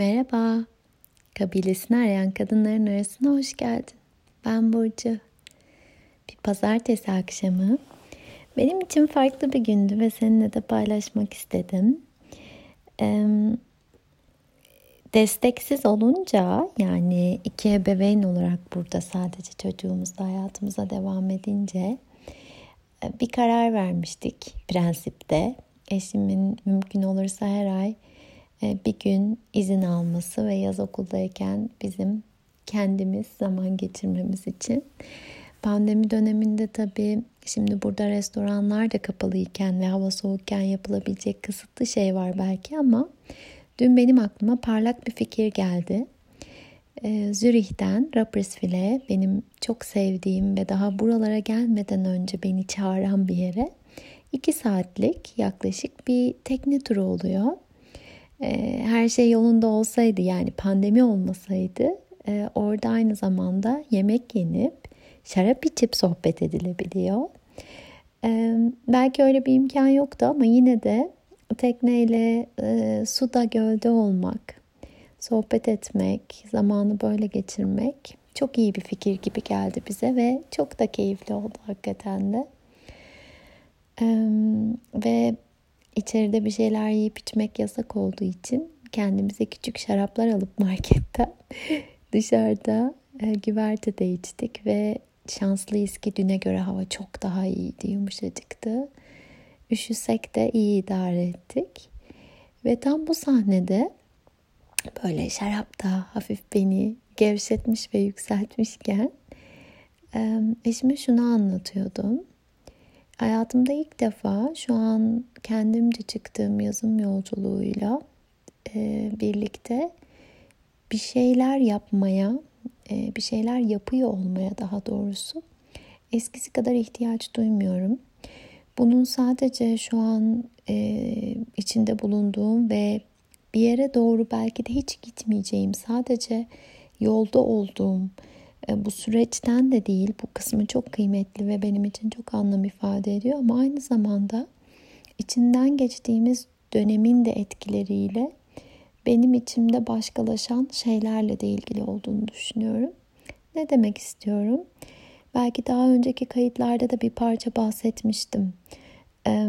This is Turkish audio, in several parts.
Merhaba. Kabilesini arayan kadınların arasına hoş geldin. Ben Burcu. Bir pazartesi akşamı. Benim için farklı bir gündü ve seninle de paylaşmak istedim. Desteksiz olunca yani iki ebeveyn olarak burada sadece çocuğumuzla hayatımıza devam edince bir karar vermiştik prensipte. Eşimin mümkün olursa her ay e, bir gün izin alması ve yaz okuldayken bizim kendimiz zaman geçirmemiz için. Pandemi döneminde tabii şimdi burada restoranlar da kapalıyken ve hava soğukken yapılabilecek kısıtlı şey var belki ama dün benim aklıma parlak bir fikir geldi. Ee, Zürih'ten Rapperswil'e benim çok sevdiğim ve daha buralara gelmeden önce beni çağıran bir yere iki saatlik yaklaşık bir tekne turu oluyor. Ee, her şey yolunda olsaydı yani pandemi olmasaydı e, orada aynı zamanda yemek yenip şarap içip sohbet edilebiliyor. Ee, belki öyle bir imkan yoktu ama yine de tekneyle e, suda gölde olmak, sohbet etmek, zamanı böyle geçirmek çok iyi bir fikir gibi geldi bize ve çok da keyifli oldu hakikaten de. Ee, ve içeride bir şeyler yiyip içmek yasak olduğu için kendimize küçük şaraplar alıp marketten dışarıda e, güvertede içtik ve şanslıyız ki düne göre hava çok daha iyiydi, yumuşacıktı. Üşüsek de iyi idare ettik. Ve tam bu sahnede böyle şarap da hafif beni gevşetmiş ve yükseltmişken eşime şunu anlatıyordum. Hayatımda ilk defa şu an kendimce çıktığım yazım yolculuğuyla e, birlikte bir şeyler yapmaya, e, bir şeyler yapıyor olmaya daha doğrusu eskisi kadar ihtiyaç duymuyorum. Bunun sadece şu an e, içinde bulunduğum ve bir yere doğru belki de hiç gitmeyeceğim, sadece yolda olduğum bu süreçten de değil. Bu kısmı çok kıymetli ve benim için çok anlam ifade ediyor ama aynı zamanda içinden geçtiğimiz dönemin de etkileriyle benim içimde başkalaşan şeylerle de ilgili olduğunu düşünüyorum. Ne demek istiyorum? Belki daha önceki kayıtlarda da bir parça bahsetmiştim. Ee,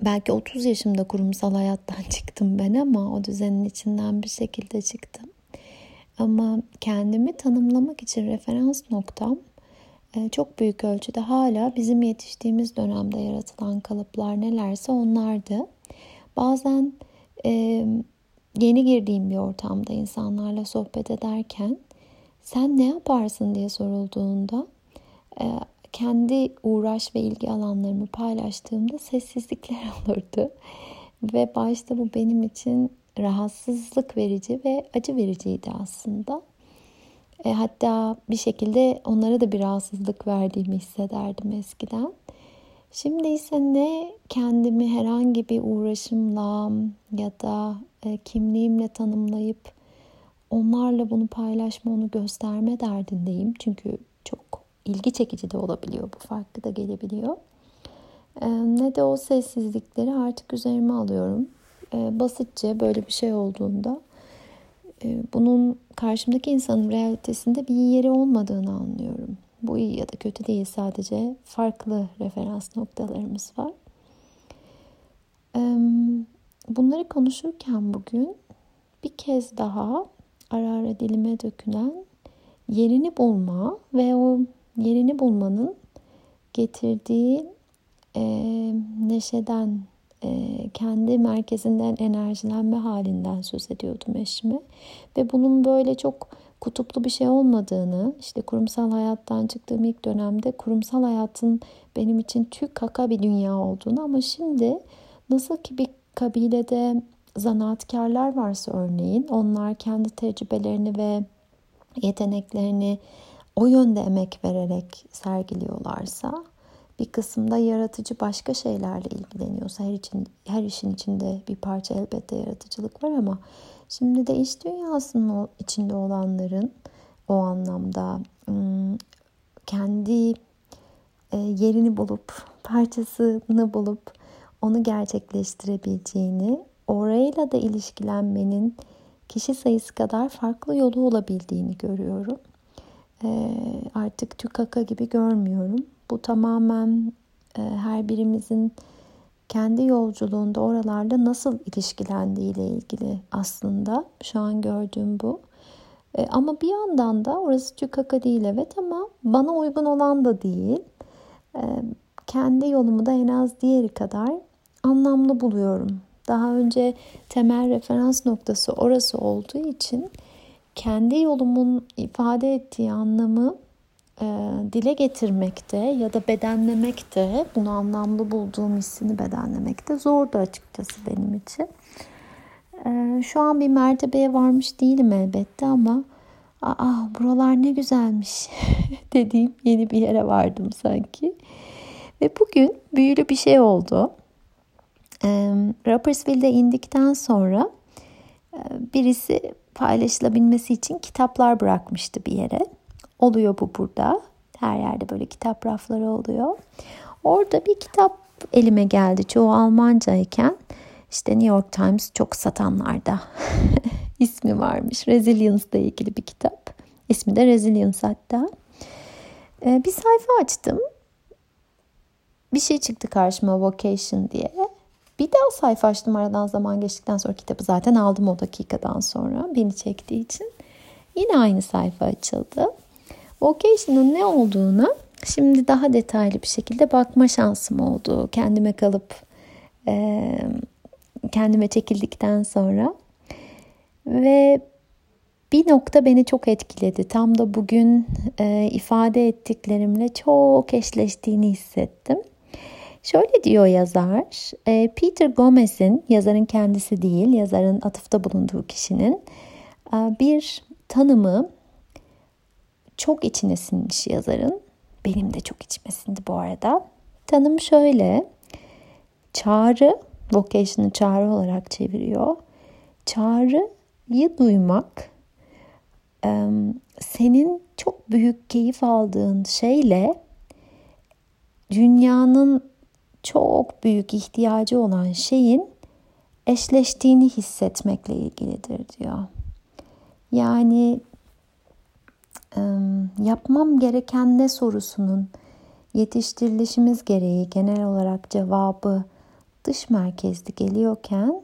belki 30 yaşımda kurumsal hayattan çıktım ben ama o düzenin içinden bir şekilde çıktım. Ama kendimi tanımlamak için referans noktam e, çok büyük ölçüde hala bizim yetiştiğimiz dönemde yaratılan kalıplar nelerse onlardı. Bazen e, yeni girdiğim bir ortamda insanlarla sohbet ederken sen ne yaparsın diye sorulduğunda e, kendi uğraş ve ilgi alanlarımı paylaştığımda sessizlikler olurdu. Ve başta bu benim için rahatsızlık verici ve acı vericiydi aslında. E, hatta bir şekilde onlara da bir rahatsızlık verdiğimi hissederdim eskiden. Şimdi ise ne kendimi herhangi bir uğraşımla ya da e, kimliğimle tanımlayıp onlarla bunu paylaşma, onu gösterme derdindeyim. Çünkü çok ilgi çekici de olabiliyor, bu farklı da gelebiliyor. E, ne de o sessizlikleri artık üzerime alıyorum e, basitçe böyle bir şey olduğunda e, bunun karşımdaki insanın realitesinde bir yeri olmadığını anlıyorum. Bu iyi ya da kötü değil sadece farklı referans noktalarımız var. E, bunları konuşurken bugün bir kez daha ara ara dilime dökülen yerini bulma ve o yerini bulmanın getirdiği e, neşeden kendi merkezinden enerjilenme halinden söz ediyordum eşime. Ve bunun böyle çok kutuplu bir şey olmadığını, işte kurumsal hayattan çıktığım ilk dönemde kurumsal hayatın benim için tük kaka bir dünya olduğunu ama şimdi nasıl ki bir kabilede zanaatkarlar varsa örneğin onlar kendi tecrübelerini ve yeteneklerini o yönde emek vererek sergiliyorlarsa bir kısımda yaratıcı başka şeylerle ilgileniyorsa her için her işin içinde bir parça elbette yaratıcılık var ama şimdi de iş dünyasının içinde olanların o anlamda kendi yerini bulup parçasını bulup onu gerçekleştirebileceğini orayla da ilişkilenmenin kişi sayısı kadar farklı yolu olabildiğini görüyorum. E, artık tükaka gibi görmüyorum. Bu tamamen e, her birimizin kendi yolculuğunda oralarla nasıl ilişkilendiği ile ilgili aslında şu an gördüğüm bu. E, ama bir yandan da orası tükaka değil evet ama bana uygun olan da değil. E, kendi yolumu da en az diğeri kadar anlamlı buluyorum. Daha önce temel referans noktası orası olduğu için kendi yolumun ifade ettiği anlamı e, dile getirmekte ya da bedenlemekte, bunu anlamlı bulduğum hissini bedenlemekte zordu açıkçası benim için. E, şu an bir mertebeye varmış değilim elbette ama aa buralar ne güzelmiş dediğim yeni bir yere vardım sanki. Ve bugün büyülü bir şey oldu. E, Rappersville'de indikten sonra e, birisi paylaşılabilmesi için kitaplar bırakmıştı bir yere. Oluyor bu burada. Her yerde böyle kitap rafları oluyor. Orada bir kitap elime geldi. Çoğu Almancayken işte New York Times çok satanlarda ismi varmış. Resilience ile ilgili bir kitap. İsmi de Resilience hatta. Ee, bir sayfa açtım. Bir şey çıktı karşıma Vocation diye. Bir daha sayfa açtım aradan zaman geçtikten sonra kitabı zaten aldım o dakikadan sonra beni çektiği için. Yine aynı sayfa açıldı. Vocation'ın ne olduğuna şimdi daha detaylı bir şekilde bakma şansım oldu. Kendime kalıp e, kendime çekildikten sonra. Ve bir nokta beni çok etkiledi. Tam da bugün e, ifade ettiklerimle çok eşleştiğini hissettim. Şöyle diyor yazar, e, Peter Gomez'in, yazarın kendisi değil, yazarın atıfta bulunduğu kişinin e, bir tanımı çok içine sinmiş yazarın. Benim de çok içime sindi bu arada. Tanım şöyle. Çağrı, vocation'ı çağrı olarak çeviriyor. Çağrıyı duymak senin çok büyük keyif aldığın şeyle dünyanın çok büyük ihtiyacı olan şeyin eşleştiğini hissetmekle ilgilidir diyor. Yani yapmam gereken ne sorusunun yetiştirilişimiz gereği genel olarak cevabı dış merkezli geliyorken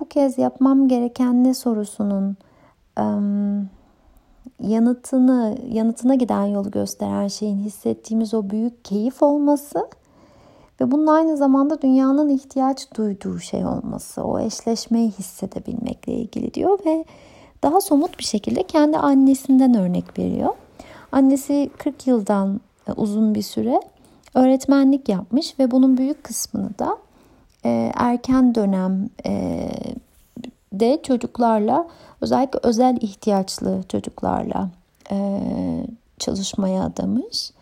bu kez yapmam gereken ne sorusunun yanıtını yanıtına giden yolu gösteren şeyin hissettiğimiz o büyük keyif olması ve bunun aynı zamanda dünyanın ihtiyaç duyduğu şey olması, o eşleşmeyi hissedebilmekle ilgili diyor ve daha somut bir şekilde kendi annesinden örnek veriyor. Annesi 40 yıldan e, uzun bir süre öğretmenlik yapmış ve bunun büyük kısmını da e, erken dönem e, de çocuklarla özellikle özel ihtiyaçlı çocuklarla çalışmaya adamış.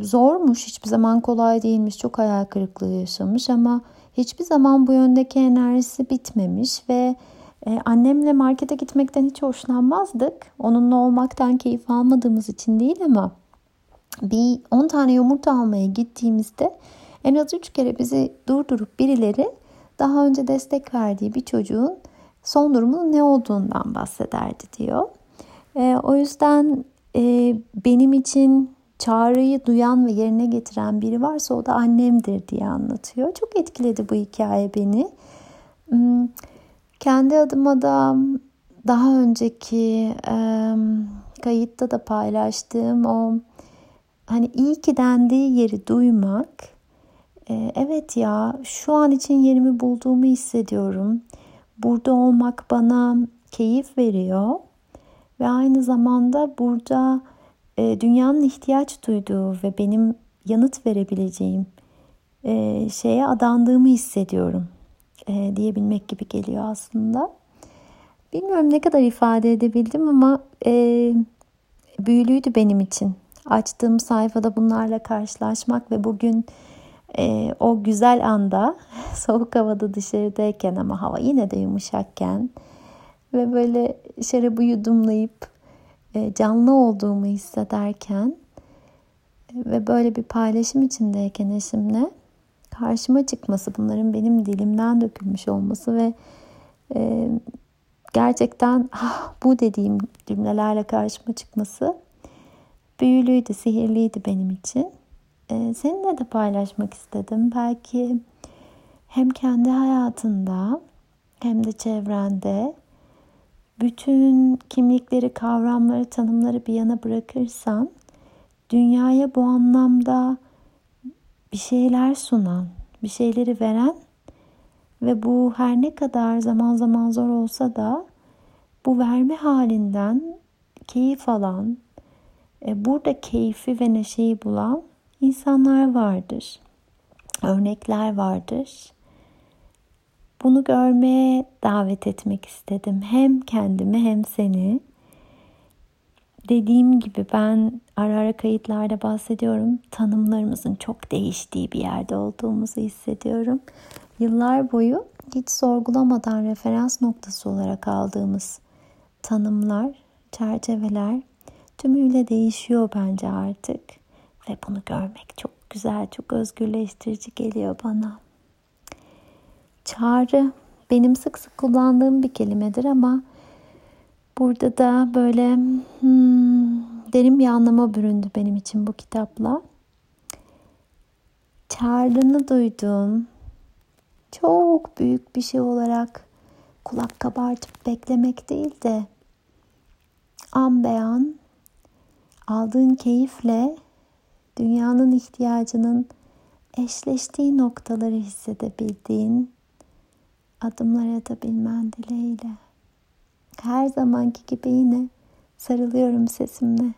Zormuş, hiçbir zaman kolay değilmiş, çok hayal kırıklığı yaşamış ama hiçbir zaman bu yöndeki enerjisi bitmemiş ve ee, annemle markete gitmekten hiç hoşlanmazdık. Onunla olmaktan keyif almadığımız için değil ama bir 10 tane yumurta almaya gittiğimizde en az 3 kere bizi durdurup birileri daha önce destek verdiği bir çocuğun son durumunun ne olduğundan bahsederdi diyor. E, o yüzden e, benim için çağrıyı duyan ve yerine getiren biri varsa o da annemdir diye anlatıyor. Çok etkiledi bu hikaye beni. Kendi adıma da daha önceki e, kayıtta da paylaştığım o hani iyi ki dendiği yeri duymak e, evet ya şu an için yerimi bulduğumu hissediyorum. Burada olmak bana keyif veriyor ve aynı zamanda burada e, dünyanın ihtiyaç duyduğu ve benim yanıt verebileceğim e, şeye adandığımı hissediyorum e, diyebilmek gibi geliyor aslında. Bilmiyorum ne kadar ifade edebildim ama e, büyülüydü benim için. Açtığım sayfada bunlarla karşılaşmak ve bugün e, o güzel anda soğuk havada dışarıdayken ama hava yine de yumuşakken ve böyle şarabı yudumlayıp e, canlı olduğumu hissederken ve böyle bir paylaşım içindeyken eşimle karşıma çıkması, bunların benim dilimden dökülmüş olması ve e, gerçekten ah, bu dediğim cümlelerle karşıma çıkması büyülüydü, sihirliydi benim için. Ee, seninle de paylaşmak istedim. Belki hem kendi hayatında hem de çevrende bütün kimlikleri, kavramları, tanımları bir yana bırakırsan dünyaya bu anlamda bir şeyler sunan, bir şeyleri veren ve bu her ne kadar zaman zaman zor olsa da bu verme halinden keyif alan, e, burada keyfi ve neşeyi bulan insanlar vardır. Örnekler vardır. Bunu görmeye davet etmek istedim. Hem kendimi hem seni. Dediğim gibi ben ara ara kayıtlarda bahsediyorum. Tanımlarımızın çok değiştiği bir yerde olduğumuzu hissediyorum. Yıllar boyu hiç sorgulamadan referans noktası olarak aldığımız tanımlar, çerçeveler tümüyle değişiyor bence artık. Ve bunu görmek çok güzel, çok özgürleştirici geliyor bana. Çağrı benim sık sık kullandığım bir kelimedir ama burada da böyle hmm, derin bir anlama büründü benim için bu kitapla. Çağrını duyduğum çok büyük bir şey olarak kulak kabartıp beklemek değil de an beyan aldığın keyifle dünyanın ihtiyacının eşleştiği noktaları hissedebildiğin adımlar atabilmen dileğiyle. Her zamanki gibi yine sarılıyorum sesimle.